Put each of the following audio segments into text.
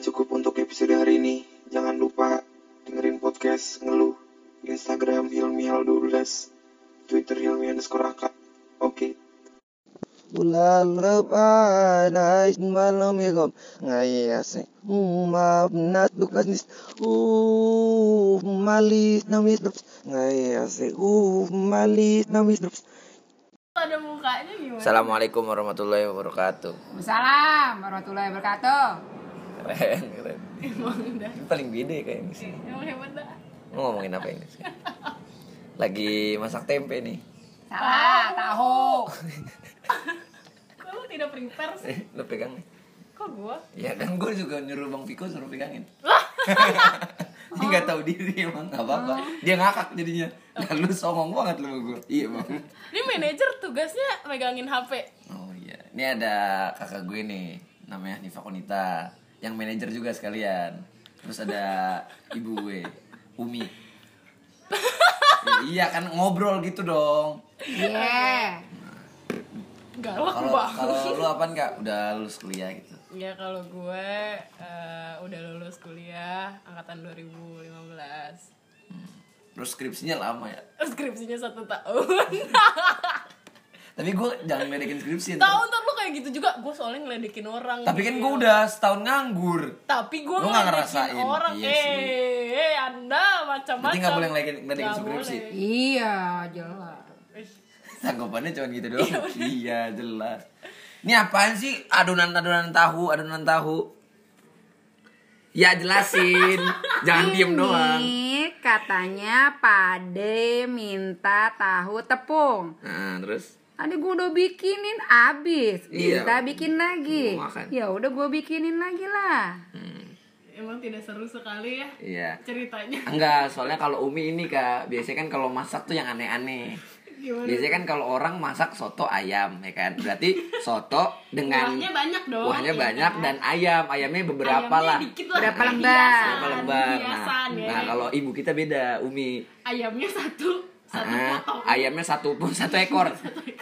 Udah cukup untuk episode hari ini. Jangan lupa dengerin podcast ngeluh Instagram Hilmial12, Twitter Hilmi underscore. Oke. Bulan lepas malam ya kom ngayas maaf nat lukas nis uh malis namis drops ngayas uh malis namis drops ada mukanya gimana? Assalamualaikum warahmatullahi wabarakatuh Salam warahmatullahi wabarakatuh. Keren keren. Emang dah. ini paling beda kayaknya sih. Emang hebat dah. mau ngomongin apa ini sih? Lagi masak tempe nih. Salah, tahu. Lu tidak prepare sih? eh, lo pegang. Nih Kok gua? ya kan gue juga nyuruh bang Piko suruh pegangin. Dia nggak tahu diri emang nggak apa-apa. Dia ngakak jadinya. Dan lu songong banget lu gue iya bang. Ini manajer tugasnya megangin HP. oh iya. Ini ada kakak gue nih namanya Nifa Konita yang manajer juga sekalian terus ada ibu gue Umi Ya, iya kan ngobrol gitu dong Iya. Galak kalau banget. kalau lu apa enggak udah lulus kuliah gitu Ya kalau gue eh, udah lulus kuliah angkatan 2015. terus skripsinya lama ya Skripsinya satu tahun. tapi gue jangan medekin skripsi ntar. Tahu ntar kayak gitu juga. Gue soalnya ngeledekin orang. tapi kan gitu. gue udah setahun nganggur Tapi gue ngeledekin ngerasain. orang. Iya eh, sih. eh, anda macam-macam. Nggak boleh ngeledekin- ngeledekin skripsi? Iya, jelas. Tanggapannya cuma gitu doang iya jelas ini apaan sih adonan adonan tahu adonan tahu ya jelasin jangan diem doang Ini katanya Pade minta tahu tepung. nah terus Tadi gue udah bikinin abis, Iya. minta bikin lagi. Ya udah gue bikinin lagi lah. Emang tidak seru sekali ya iya ceritanya. enggak soalnya kalau umi ini kak biasanya kan kalau masak tuh yang aneh-aneh Gimana? biasanya kan kalau orang masak soto ayam ya kan berarti soto dengan Kuahnya banyak dong. kuahnya ya banyak kan? dan ayam ayamnya beberapa Ayamnya lah lah. Berapa lembar? Hiasan, berapa lembar nah, ya. nah kalau ibu kita beda umi ayamnya satu satu Ah, potong. ayamnya satu pun satu ekor.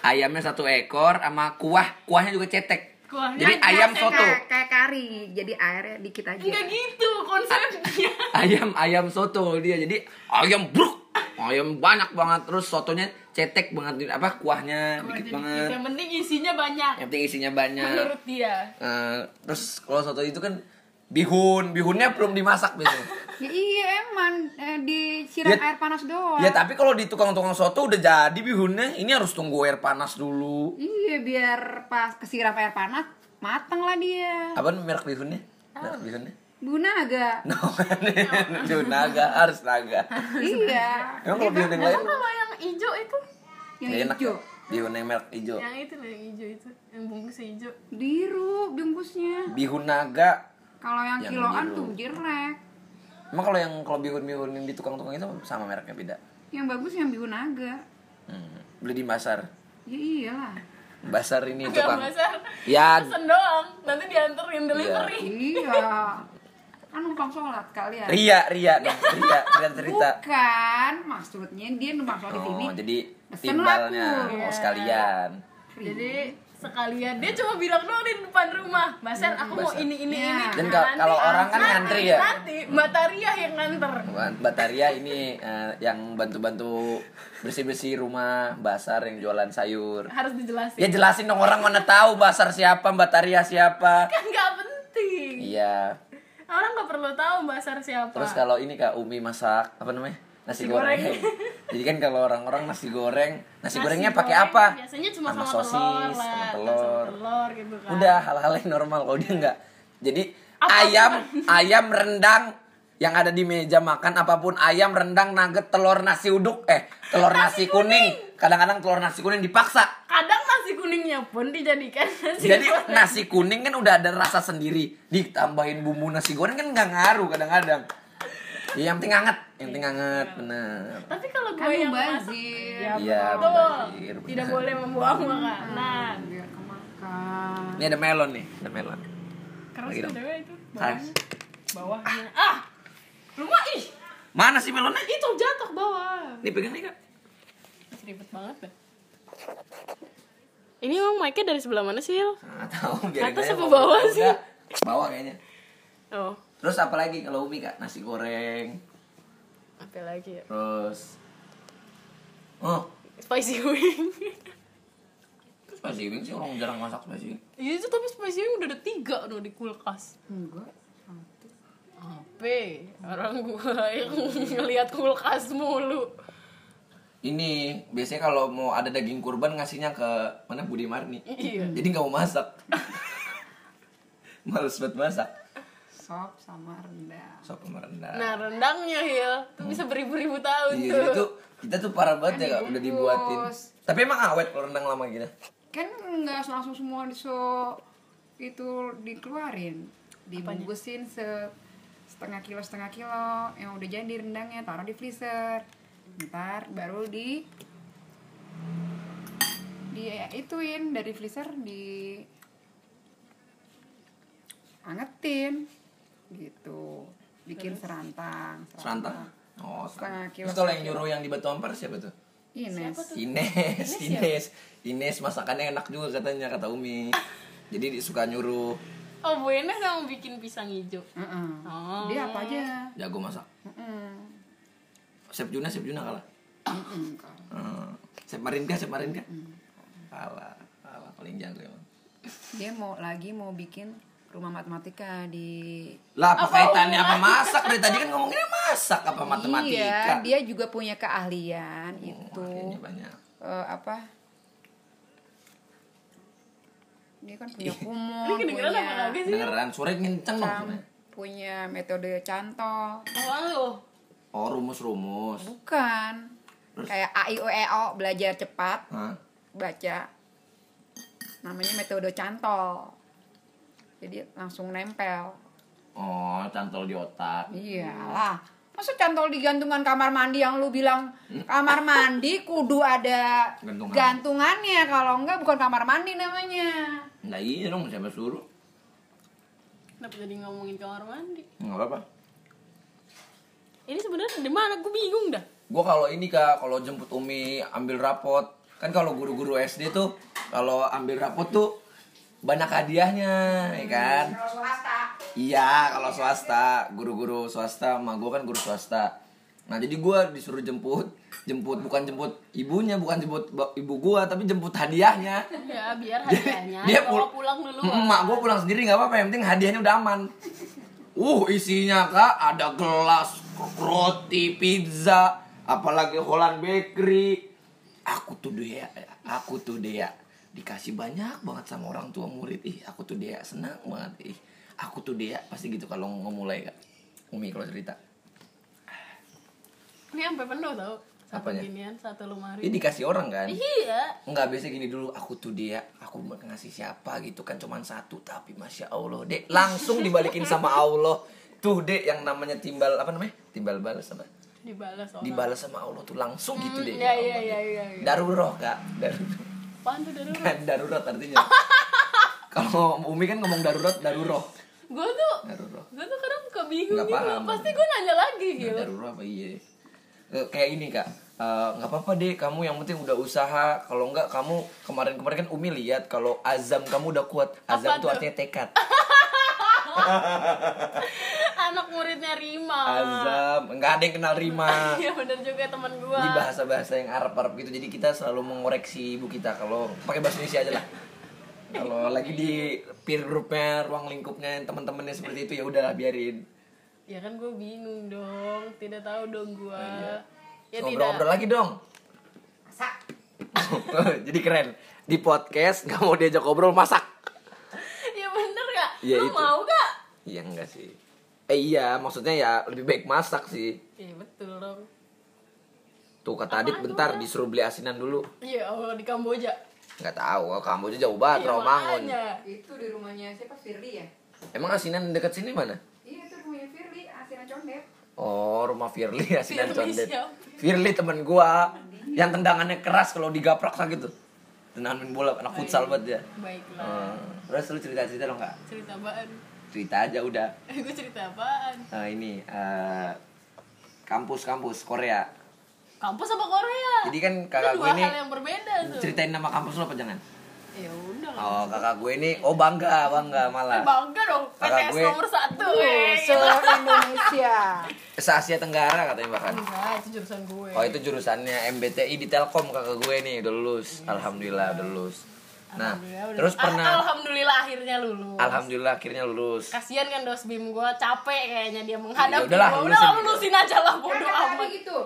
ayamnya satu ekor sama kuah, kuahnya juga cetek. Kuahnya Jadi ayam Kayak- soto. Kayak, kayak kari, jadi airnya dikit aja. Enggak gitu konsepnya. Ayam ayam soto dia. Jadi ayam bruk. Ayam banyak banget terus sotonya cetek banget apa kuahnya Kuah dikit jadi banget. Yang penting isinya banyak. Yang penting isinya banyak. Menurut dia. Eh, terus kalau soto itu kan bihun, bihunnya belum dimasak biasanya. Ya iya emang eh, disiram Ya- air panas doang. ya tapi kalau di tukang-tukang soto udah jadi bihunnya, ini harus tunggu air panas dulu. Iya biar pas kesiram air panas mateng lah dia. Apa merek bihunnya? Merek bihunnya? Bu naga. No, itu naga harus naga. iya. Emang kalau bihun yang lain Emang kalau yang hijau itu? Yang hijau. ya? Bihun yang merek hijau. Yang itu loh yang hijau itu, yang bungkusnya hijau. Biru bungkusnya. Bihun naga. Kalau yang, Yang kiloan biru. tuh jirek. Emang kalau yang kalau bihun-bihun yang di tukang-tukang itu sama mereknya beda. Yang bagus yang biru naga. Hmm. Beli di pasar. Ya iyalah. Basar ini Enggak tukang. besar. Ya, Pesen doang, nanti dianterin delivery. iya. Kan numpang sholat kalian. Ria, Ria dong. Ria, cerita cerita. Bukan, maksudnya dia numpang sholat di sini. Oh, jadi Pesen timbalnya oh, sekalian. Jadi sekalian dia cuma bilang doang di depan rumah, Basar aku mau Basar. ini ini Iya. ini. Dan kal- kalau orang kan nanti- ngantri ya? Nanti Mbak Taria yang nganter. Bataria ini eh, yang bantu-bantu bersih-bersih rumah, basar yang jualan sayur. Harus dijelasin. Ya jelasin dong orang mana tahu basar siapa, Mbak Taria siapa. Kan nggak penting. Iya. Orang nggak perlu tahu Basar siapa. Terus kalau ini Kak Umi masak apa namanya? Nasi, Nasi goreng. goreng. Jadi kan kalau orang-orang nasi goreng, nasi, Nasi gorengnya pakai goreng apa? Biasanya cuma sama, sama, sosis, telur sama telur. sama telur gitu kan. Udah hal-hal yang normal kalau dia enggak. Jadi Apa- ayam, ayam rendang yang ada di meja makan apa pun ayam rendang nugget telur nasi uduk eh telur nasi, kuning kadang-kadang telur nasi kuning dipaksa Kadang nasi kuningnya pun dijadikan nasi jadi goreng. nasi kuning kan udah ada rasa sendiri ditambahin bumbu nasi goreng kan nggak ngaruh kadang-kadang Ya, yang penting hangat yang penting hangat bener Tapi kalau gue Kan yang masak, ya Iya, betul. benar. Tidak boleh membuang makanan. Biar kemakan. ini ada melon nih ada melon Keras btw itu. Keras. Bawahnya. Bawahnya. Ah. Rumah ih. mana sih melonnya Itu jatuh ke bawah. ini pegang nih kak Ribet banget dah. Ini emang mic-nya dari sebelah mana sih, Hil? Nggak tahu biarin Atas apa bawah sih? bawah kayaknya Oh, Terus apa lagi kalau Umi kak? Nasi goreng. apa lagi ya? Terus Oh, Spicy wing. spicy wing sih orang jarang masak spicy wing. Iya itu tapi spicy wing udah ada tiga no di kulkas. Enggak. Apa? Orang gua yang ngeliat kulkas mulu. Ini biasanya kalau mau ada daging kurban ngasihnya ke mana Budi Marni. Iya. Jadi nggak mau masak. Males banget masak. Sop sama rendang. Sop sama rendang. Nah rendangnya Hil, tuh bisa beribu-ribu tahun Iya, tuh. tuh kita tuh parah banget ya Kan Kak, udah dibuatin. Tapi emang awet kalau rendang lama gitu. Kan nggak langsung semua so itu dikeluarin. Dibungkusin se setengah kilo setengah kilo yang udah jadi rendangnya taruh di freezer ntar baru di di ituin dari freezer di angetin gitu bikin serantang Serantang. Oh, Setengah serantang. Terus kalau yang nyuruh yang di Batu Ampar siapa tuh? Ines Ines, Ines, Ines masakannya enak juga katanya kata Umi. Jadi suka nyuruh Oh Bu Ines yang bikin pisang hijau. Heeh. Oh. dia apa aja jago masak. Heeh. Chef Juna, Chef Juna kalah. Heeh, kalau. Hmm. Chef Marinka, Chef Marinka. Kalah, kalah paling jago emang. dia mau lagi mau bikin rumah matematika di Lah apa kaitannya apa masak dari tadi kan ngomonginnya masak apa matematika. iya dia juga punya keahlian Oh, itu banyak. eh, apa dia kan punya kedengeran punya apa kagak sih? Beneran suara kenceng dong. punya metode cantol lo? Oh rumus-rumus. bukan kayak a i o e o belajar cepat Hah? baca namanya metode cantol jadi langsung nempel Oh, cantol di otak. iyalah masa cantol di gantungan kamar mandi yang lu bilang kamar mandi kudu ada Gantungan. gantungannya kalau enggak bukan kamar mandi namanya Nah iya dong, siapa suruh? Kenapa jadi ngomongin kamar mandi? Nggak apa-apa. Ini sebenarnya di mana? Gue bingung dah. Gue kalau ini kak, kalau jemput Umi ambil rapot, kan kalau guru-guru SD tuh kalau ambil rapot tuh banyak hadiahnya, ya kan? kalau swasta Iya, kalau swasta, guru-guru swasta, sama gue kan guru swasta. Nah jadi gue disuruh jemput, jemput bukan jemput ibunya, bukan jemput ibu gue, tapi jemput hadiahnya. Ya biar hadiahnya dia pul- pulang dulu. Emak gue pulang sendiri nggak apa-apa, yang penting hadiahnya udah aman. Uh, isinya kak ada gelas, roti, pizza, apalagi Holland Bakery. Aku tuh dia, aku tuh dia dikasih banyak banget sama orang tua murid. Ih, aku tuh dia senang banget. Ih, aku tuh dia pasti gitu kalau ngomulai kak. Umi kalau cerita. Ini sampai penuh tau. Satu Apanya? ginian, satu lemari. Ini dikasih orang kan? Iya. Enggak biasa gini dulu aku tuh dia aku ngasih siapa gitu kan cuman satu tapi masya allah dek langsung dibalikin sama allah tuh dek yang namanya timbal apa namanya timbal balas apa Dibalas dibalas sama allah tuh langsung gitu deh Iya ya iya iya iya. iya. daruroh kak daruroh Apaan tuh darurat? kan darurat artinya kalau umi kan ngomong darurat daruroh Gue tuh, daruroh gue tuh kadang suka bingung Nggak gitu. paham. Pasti gue nanya lagi Nah, gitu. darurat apa iya Eh, kayak ini kak Eh, nggak apa-apa deh kamu yang penting udah usaha kalau enggak kamu kemarin-kemarin kan umi lihat kalau azam kamu udah kuat azam Apa tuh tuh? artinya tekad Anak muridnya Rima. azam nggak ada yang kenal rima Iya bener juga teman gue. ini bahasa-bahasa yang Arab-Arab gitu jadi kita selalu mengoreksi ibu kita kalau pakai bahasa Indonesia aja lah kalau lagi di peer groupnya ruang lingkupnya teman-temannya seperti itu ya udahlah biarin Ya kan gue bingung dong. Tidak tahu dong gue. Ya tidak. ngobrol-ngobrol lagi dong masak jadi keren di podcast nggak mau diajak ngobrol masak Ya bener gak? Iya, Lu itu. mau gak? iya enggak sih eh iya maksudnya ya lebih baik masak sih Iya betul dong. tuh kata Adit bentar disuruh beli asinan dulu Iya Allah di Kamboja. nggak tahu kamu aja jauh banget Iya, makanya. itu di rumahnya siapa Firly ya emang asinan dekat sini mana iya itu rumahnya Firly asinan condet Oh, rumah Firly asinan Firly condet. siapa? Firly temen gua yang tendangannya keras kalau digaprak sakit tuh. Tendangan main bola anak futsal banget ya. Baiklah. Hmm. Terus lu cerita-cerita dong kak? Cerita apaan? Cerita aja udah. gue cerita apaan? Nah, ini eh, kampus-kampus Korea. Kampus apa Korea? Jadi kan Itu kakak dua gue ini hal yang berbeda tuh. ceritain nama kampus lu apa jangan? Ya udah Oh kakak gue ini oh bangga bangga malah bangga dong Kakak PTS gue- nomor satu Tuh, eh. se Indonesia. se Asia Tenggara katanya bahkan enggak itu jurusan gue Oh itu jurusannya MBTI di Telkom kakak gue nih udah lulus alhamdulillah udah lulus nah terus Ah, pernah alhamdulillah akhirnya lulus. Alhamdulillah akhirnya lulus. Kasihan kan dos bim gue capek kayaknya dia menghadapi Ya udahlah, lulusin. udah lulusin aja. lah bodoh Kan amat. gitu.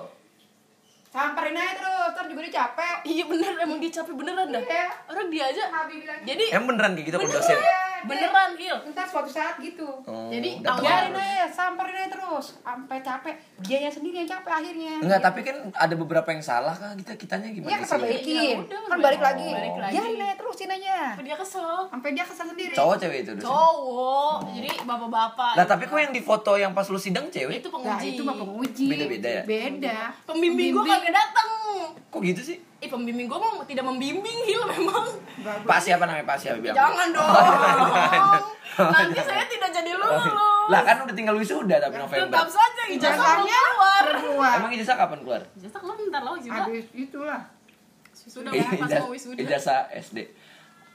Samperin aja terus, ntar juga dia capek. iya bener emang dia capek beneran dah. Iya. orang dia aja. Habib bilang jadi Emang beneran kayak gitu kalau dosen beneran Hil Ntar suatu saat gitu. Oh, Jadi, Biarin aja, samperin aja terus. Sampai capek. Dia yang sendiri yang capek akhirnya. Enggak, tapi kan ada beberapa yang salah kan kita kitanya Iya, gimana kan sih? perbaikin. Ya Kan balik lagi. Balik lagi. Biarin aja terusin aja. Apa dia kesel Sampai dia kesal sendiri. Cowok cewek itu cowok jadi bapak-bapak Lah tapi kok yang di foto yang pas lu sidang cewek? itu Nah, penguji itu mah penguji. Beda-beda ya? Beda. pembimbing gue kagak datang Kok gitu sih? eh pembimbing gue mah tidak membimbing Hil memang Bagus. Pak siapa namanya Pak siapa bilang? jangan dong nanti saya tidak jadi lulus Lah kan udah tinggal wisuda tapi November. tetap saja ijazah belum Ijazahnya keluar keluar. Emang ijazah kapan keluar? ijazah keluar bentar lagi juga Habis itulah. sudah ya pas mau wisuda Ijazah SD.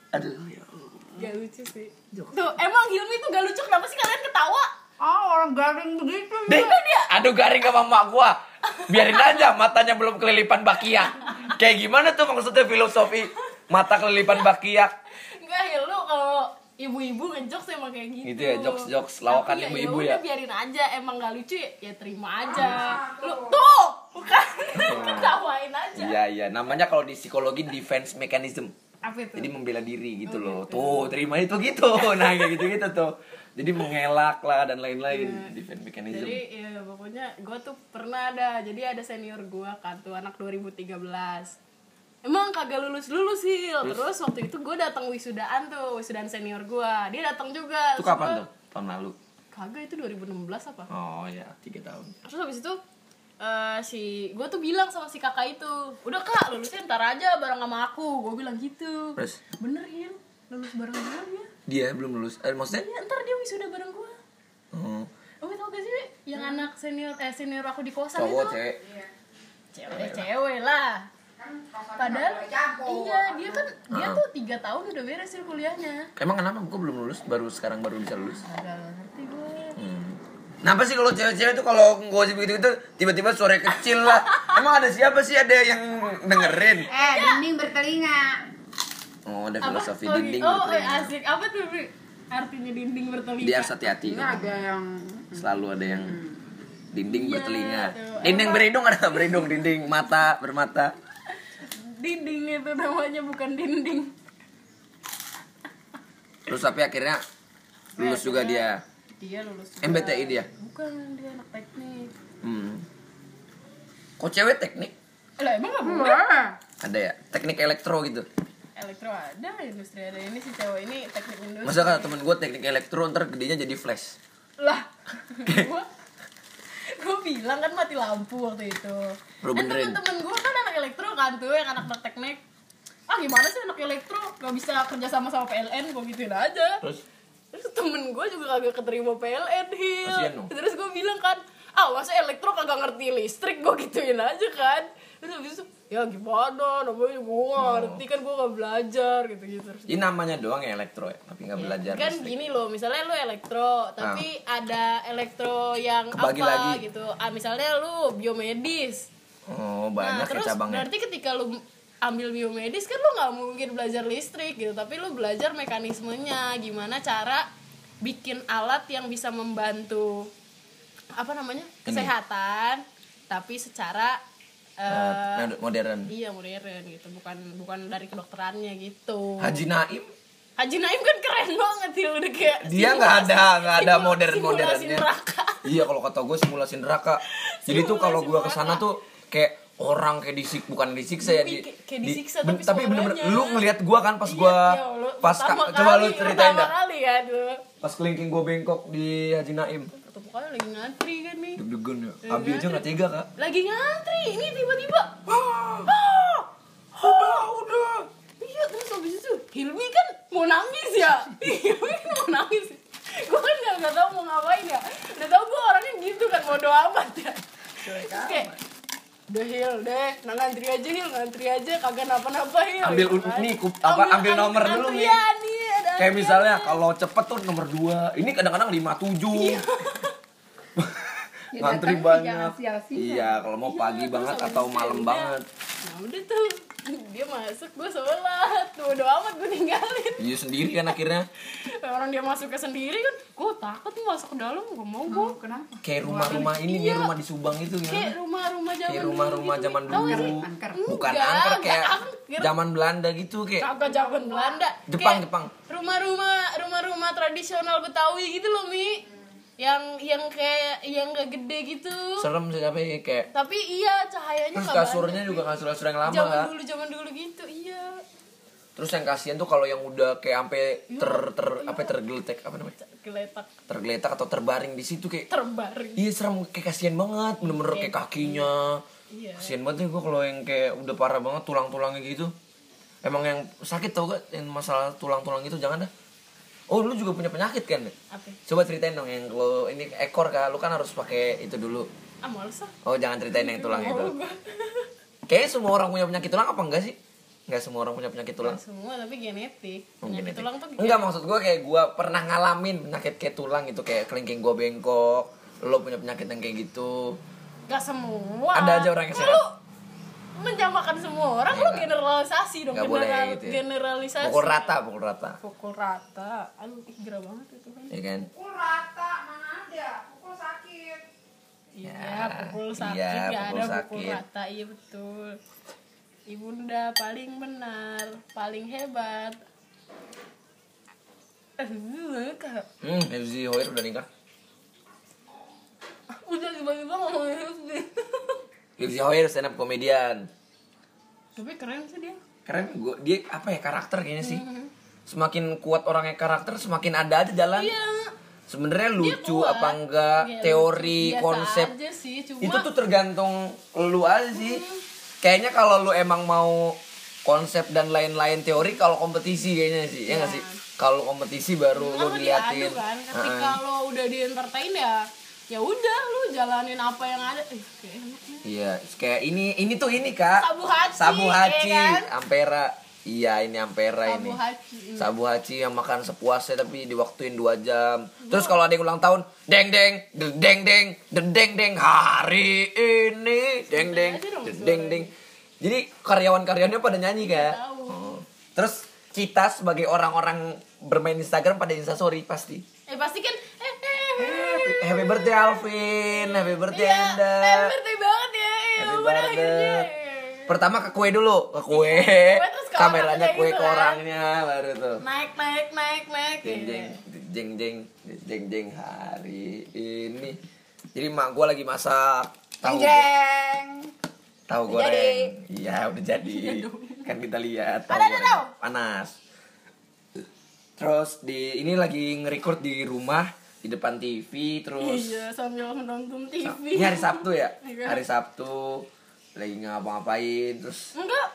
Aduh ya Allah. gak lucu sih tuh emang Hilmi tuh gak lucu kenapa sih kalian ketawa Ah, orang garing begitu. Deh, aduh garing sama mak gua. Biarin aja matanya belum kelilipan bakiak. Kayak gimana tuh maksudnya filosofi mata kelilipan bakiak? Enggak Hil lu kalau ibu-ibu ngejokes emang kayak gitu Gitu ya, jokes-jokes lawakan Tapi ibu-ibu ya? biarin aja emang gak lucu ya, ya terima aja lu tuh bukan ketawain aja Iya iya, namanya kalau di psikologi defense mechanism. apa itu Jadi membela diri gitu loh. Tuh, terima itu gitu. Nah, kayak gitu-gitu tuh. Jadi mengelak lah dan lain-lain. Defense mechanism. Jadi ya pokoknya gue tuh pernah ada Jadi ada senior gue kan tuh anak 2013 Emang kagak lulus-lulus sih Terus, waktu itu gue datang wisudaan tuh Wisudaan senior gue Dia datang juga. Itu Terus kapan gua- tuh? Tahun lalu. Kagak itu 2016 apa? Oh ya, tiga tahun. Terus habis itu eh, si gue tuh bilang sama si kakak itu udah kak lulusnya ntar aja bareng sama aku. Gue bilang gitu. Terus? Bener ya lulus bareng gue ya dia belum lulus. Eh, maksudnya? ya ntar dia wisuda bareng gue Oh, Oh tau gak sih yang anak senior eh senior aku di kosan cowok itu cewek. cewek cewek lah padahal iya dia kan dia tuh tiga tahun udah beres sih kuliahnya Emang kenapa gua belum lulus? Baru sekarang baru bisa lulus. agak ngerti gue Hmm. Kenapa sih kalau cewek-cewek tuh kalau ngosip begitu gitu tiba-tiba suara kecil lah. Emang ada siapa sih ada yang dengerin? Eh, dinding bertelinga. Oh, ada apa filosofi oh, dinding oh eh, bertelinga. asik apa tuh artinya dinding bertelinga Dia harus hati-hati. Ini ada yang Selalu ada yang dinding Iya, bertelinga. tuh. Dinding berhidung ada berhidung, dinding mata bermata. dinding itu namanya bukan dinding Terus tapi akhirnya lulus juga dia. dia lulus juga. MBTI dia. bukan dia anak teknik Hmm. Kok cewek teknik? lah emang gak boleh. Ada ya? Teknik elektro gitu. Elektro ada industri ada ini si cewek ini teknik industri. Masa kata temen gue teknik elektro ntar gedenya jadi flash. lah gua gua bilang kan mati lampu waktu itu. Lu kan benerin. temen-temen gua kan anak elektro kan tuh yang anak anak teknik. Ah gimana sih anak elektro? Gak bisa kerja sama sama PLN gua gituin aja. Terus? Terus temen gue juga kagak keterima PLN Hil. Terus gue bilang kan ah masa elektro kagak ngerti listrik? Gue gituin aja kan terus habis itu ya gimana namanya gue Oh. gak ngerti kan gue gak belajar gitu gitu terus ini namanya doang ya elektro ya, tapi nggak belajar. kan listrik. gini loh misalnya lu elektro tapi ada elektro yang Ah. Kebagi apa lagi. gitu ah misalnya lu biomedis Oh nah banyak ya terus cabangnya. berarti ketika lu ambil biomedis kan lu nggak mungkin belajar listrik gitu tapi lu belajar mekanismenya gimana cara bikin alat yang bisa membantu apa namanya kesehatan tapi secara Mod- modern. iya modern gitu bukan bukan dari kedokterannya gitu Haji Naim Haji Naim kan keren banget ya udah kayak dia nggak ada nggak ada modern modernnya. Iya kalau kata gue simulasi neraka. Jadi tuh kalau gue ke sana tuh kayak orang kayak disik bukan disiksa ya di, Kayak- di- disiksa ben- tapi bener-bener suaranya. lu ngelihat gue kan pas gue Iya, lu pas ka- coba lu kali- ceritain dah kali ya pas kelingking gue bengkok di Haji Naim kali lagi ngantri kan nih deg-degan ya. Iya, Abi aja nggak tega kak. Lagi ngantri ini tiba-tiba. Udah udah. Iya terus habis itu Hilmi kan mau nangis ya. Hilmi kan mau nangis. Gue kan nggak nggak tahu mau ngapain ya. Udah tahu gue orangnya gitu kan bodo amat ya. Terus kayak udah hil deh nah ngantri aja hil ngantri aja kagak napa-napa hil. Ambil Gitu kan. nih, kup- apa, ambil nomor dulu, nih ada Kayak misalnya kalau cepet tuh nomor 2 Ini kadang-kadang 57 Ya, Ngantri datangnya banyak. Iya kalau mau pagi terus banget atau malam ya udah. banget nah udah tuh dia masuk gue sholat tuh udah amat gue ninggalin Iya sendiri kan akhirnya orang dia masuk ke sendiri kan gue takut nih masuk ke dalam gue mau gue Oh, kenapa? Kayak rumah-rumah ini nih Iya. rumah di Subang itu kayak ya rumah-rumah zaman Kayak rumah-rumah dulu zaman gitu. Gak dulu? Angker. Bukan Enggak, angker kayak angker. zaman Belanda gitu kayak kagak zaman Belanda Jepang, Kayak Jepang. rumah-rumah rumah-rumah tradisional Betawi gitu loh mi yang yang kayak yang gak gede gitu. Serem sih tapi kayak tapi iya cahayanya terus kasurnya juga kasur-kasur yang lama zaman kan? dulu zaman dulu gitu iya. Terus yang kasihan tuh kalau yang udah kayak sampai ter ter apa ya, tergeletek apa namanya? Geletak tergeletak atau terbaring di situ kayak terbaring. Iya serem kayak kasihan banget bener-bener kayak kakinya. Iya. kasihan banget ya gue kalau yang kayak udah parah banget tulang-tulangnya gitu. Emang yang sakit tau gak yang masalah tulang-tulang itu jangan dah oh lu juga punya penyakit kan? Apa? Coba ceritain dong yang kalau ini ekor kak lu kan harus pakai itu dulu. Ah males ah. Oh jangan ceritain yang tulang itu. Gua. kayaknya semua orang punya penyakit tulang apa enggak sih? Enggak semua orang punya penyakit tulang. Nggak semua tapi genetik. Oh, penyakit genetik. tulang tuh Enggak maksud gue kayak gue pernah ngalamin penyakit kayak tulang gitu kayak kelingking gue bengkok lo punya penyakit yang kayak gitu. Gak semua. Ada aja orang yang sehat. lu menjamakan semua orang Iya, lu nggak. generalisasi dong boleh general- gitu ya. generalisasi pukul rata pukul rata pukul rata aduh ih gerah banget itu kan ya kan Pukul rata, mana ada? Pukul sakit. iya Ya, pukul sakit iya, nggak pukul ada pukul sakit. rata iya betul ibunda paling benar paling hebat eh hmm Fauzi Hoyer udah nikah udah tiba-tiba ngomongin Hifzi Fauzi Hoyer stand up komedian tapi keren sih dia. Keren gue dia apa ya karakter kayaknya sih. Semakin kuat orangnya karakter semakin ada aja jalan. Iya. Sebenarnya lucu kuat. apa enggak Iya, teori biasa konsep. aja sih cuma itu tuh tergantung lu aja sih. Kayaknya kalau lu emang mau konsep dan lain-lain teori kalau kompetisi kayaknya sih ya nggak sih? Kalau kompetisi baru lu diliatin kan ketika Heeh. lo udah di entertain ya ya udah lu jalanin apa yang ada eh, iya kayak ini ini tuh ini kak sabu haji sabu ya haji ya kan? ampera Iya ini ampera Sabu ini. Haji. Iya. Sabu haji yang makan sepuasnya tapi diwaktuin dua jam. Terus kalau ada yang ulang tahun, deng deng, deng deng, deng deng deng hari ini, deng deng, deng deng. Jadi karyawan-karyawannya pada nyanyi iya, kak Oh. Terus kita sebagai orang-orang bermain Instagram pada instastory pasti. Eh pasti kan happy, happy birthday Alvin. Happy birthday Iya, Enda. happy birthday banget ya Happy ya ampun, birthday. akhirnya. Pertama ke kue dulu ke kue. Ke kameranya kue gitu ke kan. orangnya baru tuh. Naik naik naik naik. Jeng jeng jeng jeng jeng jeng hari ini. Jadi mak gue lagi masak. Tahu Jeng. tahu goreng iya udah jadi. Kan kita lihat tahu goreng panas. Terus di ini lagi nge-record di rumah di depan TV terus iya sambil menonton TV ini hari Sabtu ya? Iya. hari Sabtu lagi ngapa-ngapain terus enggak.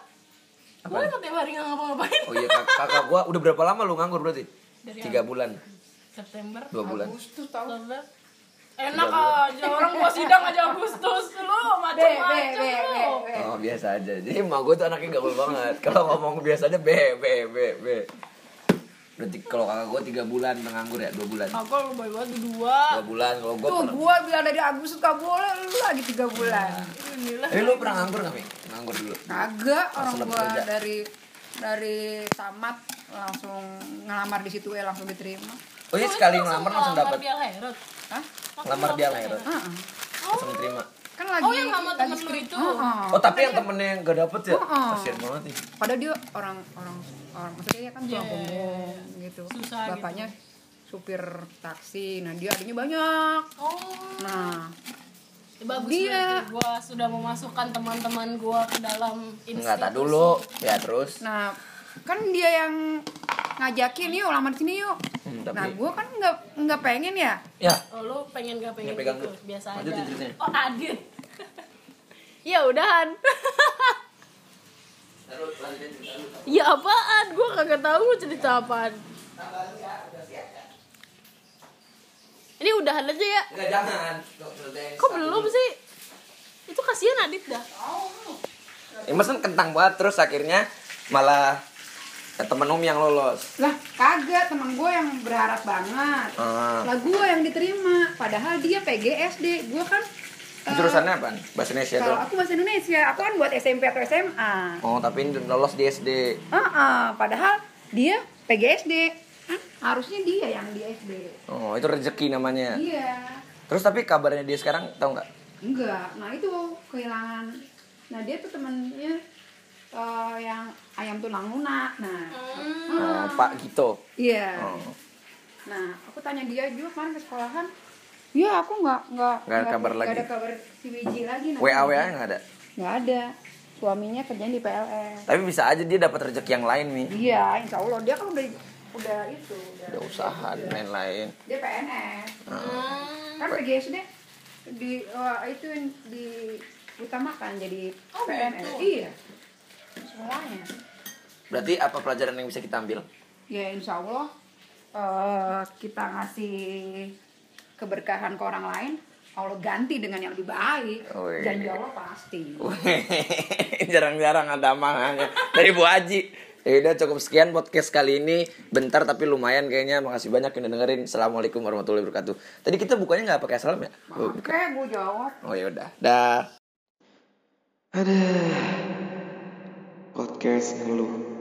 Apa? gue emang tiap hari nggak ngapa-ngapain. Oh iya kak- kakak gua udah berapa lama lu nganggur berarti? Dari tiga bulan. September. Dua bulan. Agustus. Oktober enak aja orang gua sidang aja Agustus. Lu macam-macam oh biasa aja. Jadi emak gua tuh anaknya gaul banget. Kalau ngomong biasa aja be be be be berarti kalau kakak gua tiga bulan nganggur ya dua bulan aku lu baik banget dua dua bulan kalau gua Tuh pernah gua bilang dari Agustus gak boleh, lu lagi tiga bulan. inilah tapi lu pernah nganggur nggak mi nganggur dulu Kagak orang kerja. dari dari tamat langsung ngelamar di situ ya langsung diterima. oh iya sekali ngelamar langsung dapat Hah? ngelamar dia lah ya Heeh. langsung diterima Kan lagi Oh, yang sama lagi temen lu itu? Heeh. oh tapi yang temennya yang gak dapet ya Heeh. kasian banget nih Padahal dia orang orang orang maksudnya dia kan tulang Iya, punggung gitu. Susah Bapaknya supir taksi. Nah, dia adanya banyak. oh Nah, ya bagus Dia- gua sudah memasukkan teman-teman gua ke dalam institusi nggak tak dulu ya terus nah kan dia yang ngajakin yuk lamar di sini yuk. Hmm, tapi- Nah, gua kan nggak nggak pengen ya. ya. Oh lu pengen gak pengen Ini pegang gitu? dulu. biasa Lanjutin aja. ceritanya. oh adit. Ya udahan. Ya apaan? Gua kagak tahu cerita apaan. Ini udahan aja ya. Enggak jangan. Kok belum sih? Itu kasihan Adit dah. Ya, Mas kan kentang banget terus akhirnya malah temen Umi yang lolos. lah kagak. Teman gue yang berharap banget. Ah. lah gue yang diterima. Padahal dia PGSD gue kan eh, Jurusannya apa? Bahasa Indonesia kalau aku bahasa Indonesia. Aku kan buat SMP atau SMA Oh, tapi lolos di SD. Heeh, padahal dia PGSD kan harusnya dia yang di SD Oh, itu rezeki namanya. iya. Terus tapi kabarnya dia sekarang tahu nggak? enggak. Nah itu kehilangan. Nah dia tuh temennya eh, yang ayam tulang lunak nah Oh, Pak Gito. iya Oh. nah aku tanya dia juga kemarin ke sekolahan ya aku nggak nggak Nggak ada kabar lagi. ada kabar si Wiji lagi nah. WA WA nggak ada. nggak ada suaminya kerjanya di PLN Tapi bisa aja dia dapat rezeki yang lain nih. iya insya Allah dia kan udah udah itu udah, Ada usaha dan lain-lain. dia PNS Hmm. kan PGSD di wah, itu yang diutamakan jadi Oh, PNS gitu. iya semuanya Berarti apa pelajaran yang bisa kita ambil? ya insya Allah eh, kita ngasih keberkahan ke orang lain Allah ganti dengan yang lebih baik Wih. janji Allah pasti Jarang-jarang ada amangannya dari Bu Haji. Ya udah cukup sekian podcast kali ini. Bentar tapi lumayan kayaknya. Makasih banyak yang udah dengerin. Assalamualaikum warahmatullahi wabarakatuh. Tadi kita bukanya nggak pakai salam ya? Oke gue jawab Oh ya udah. Dah. Ada podcast ngeluh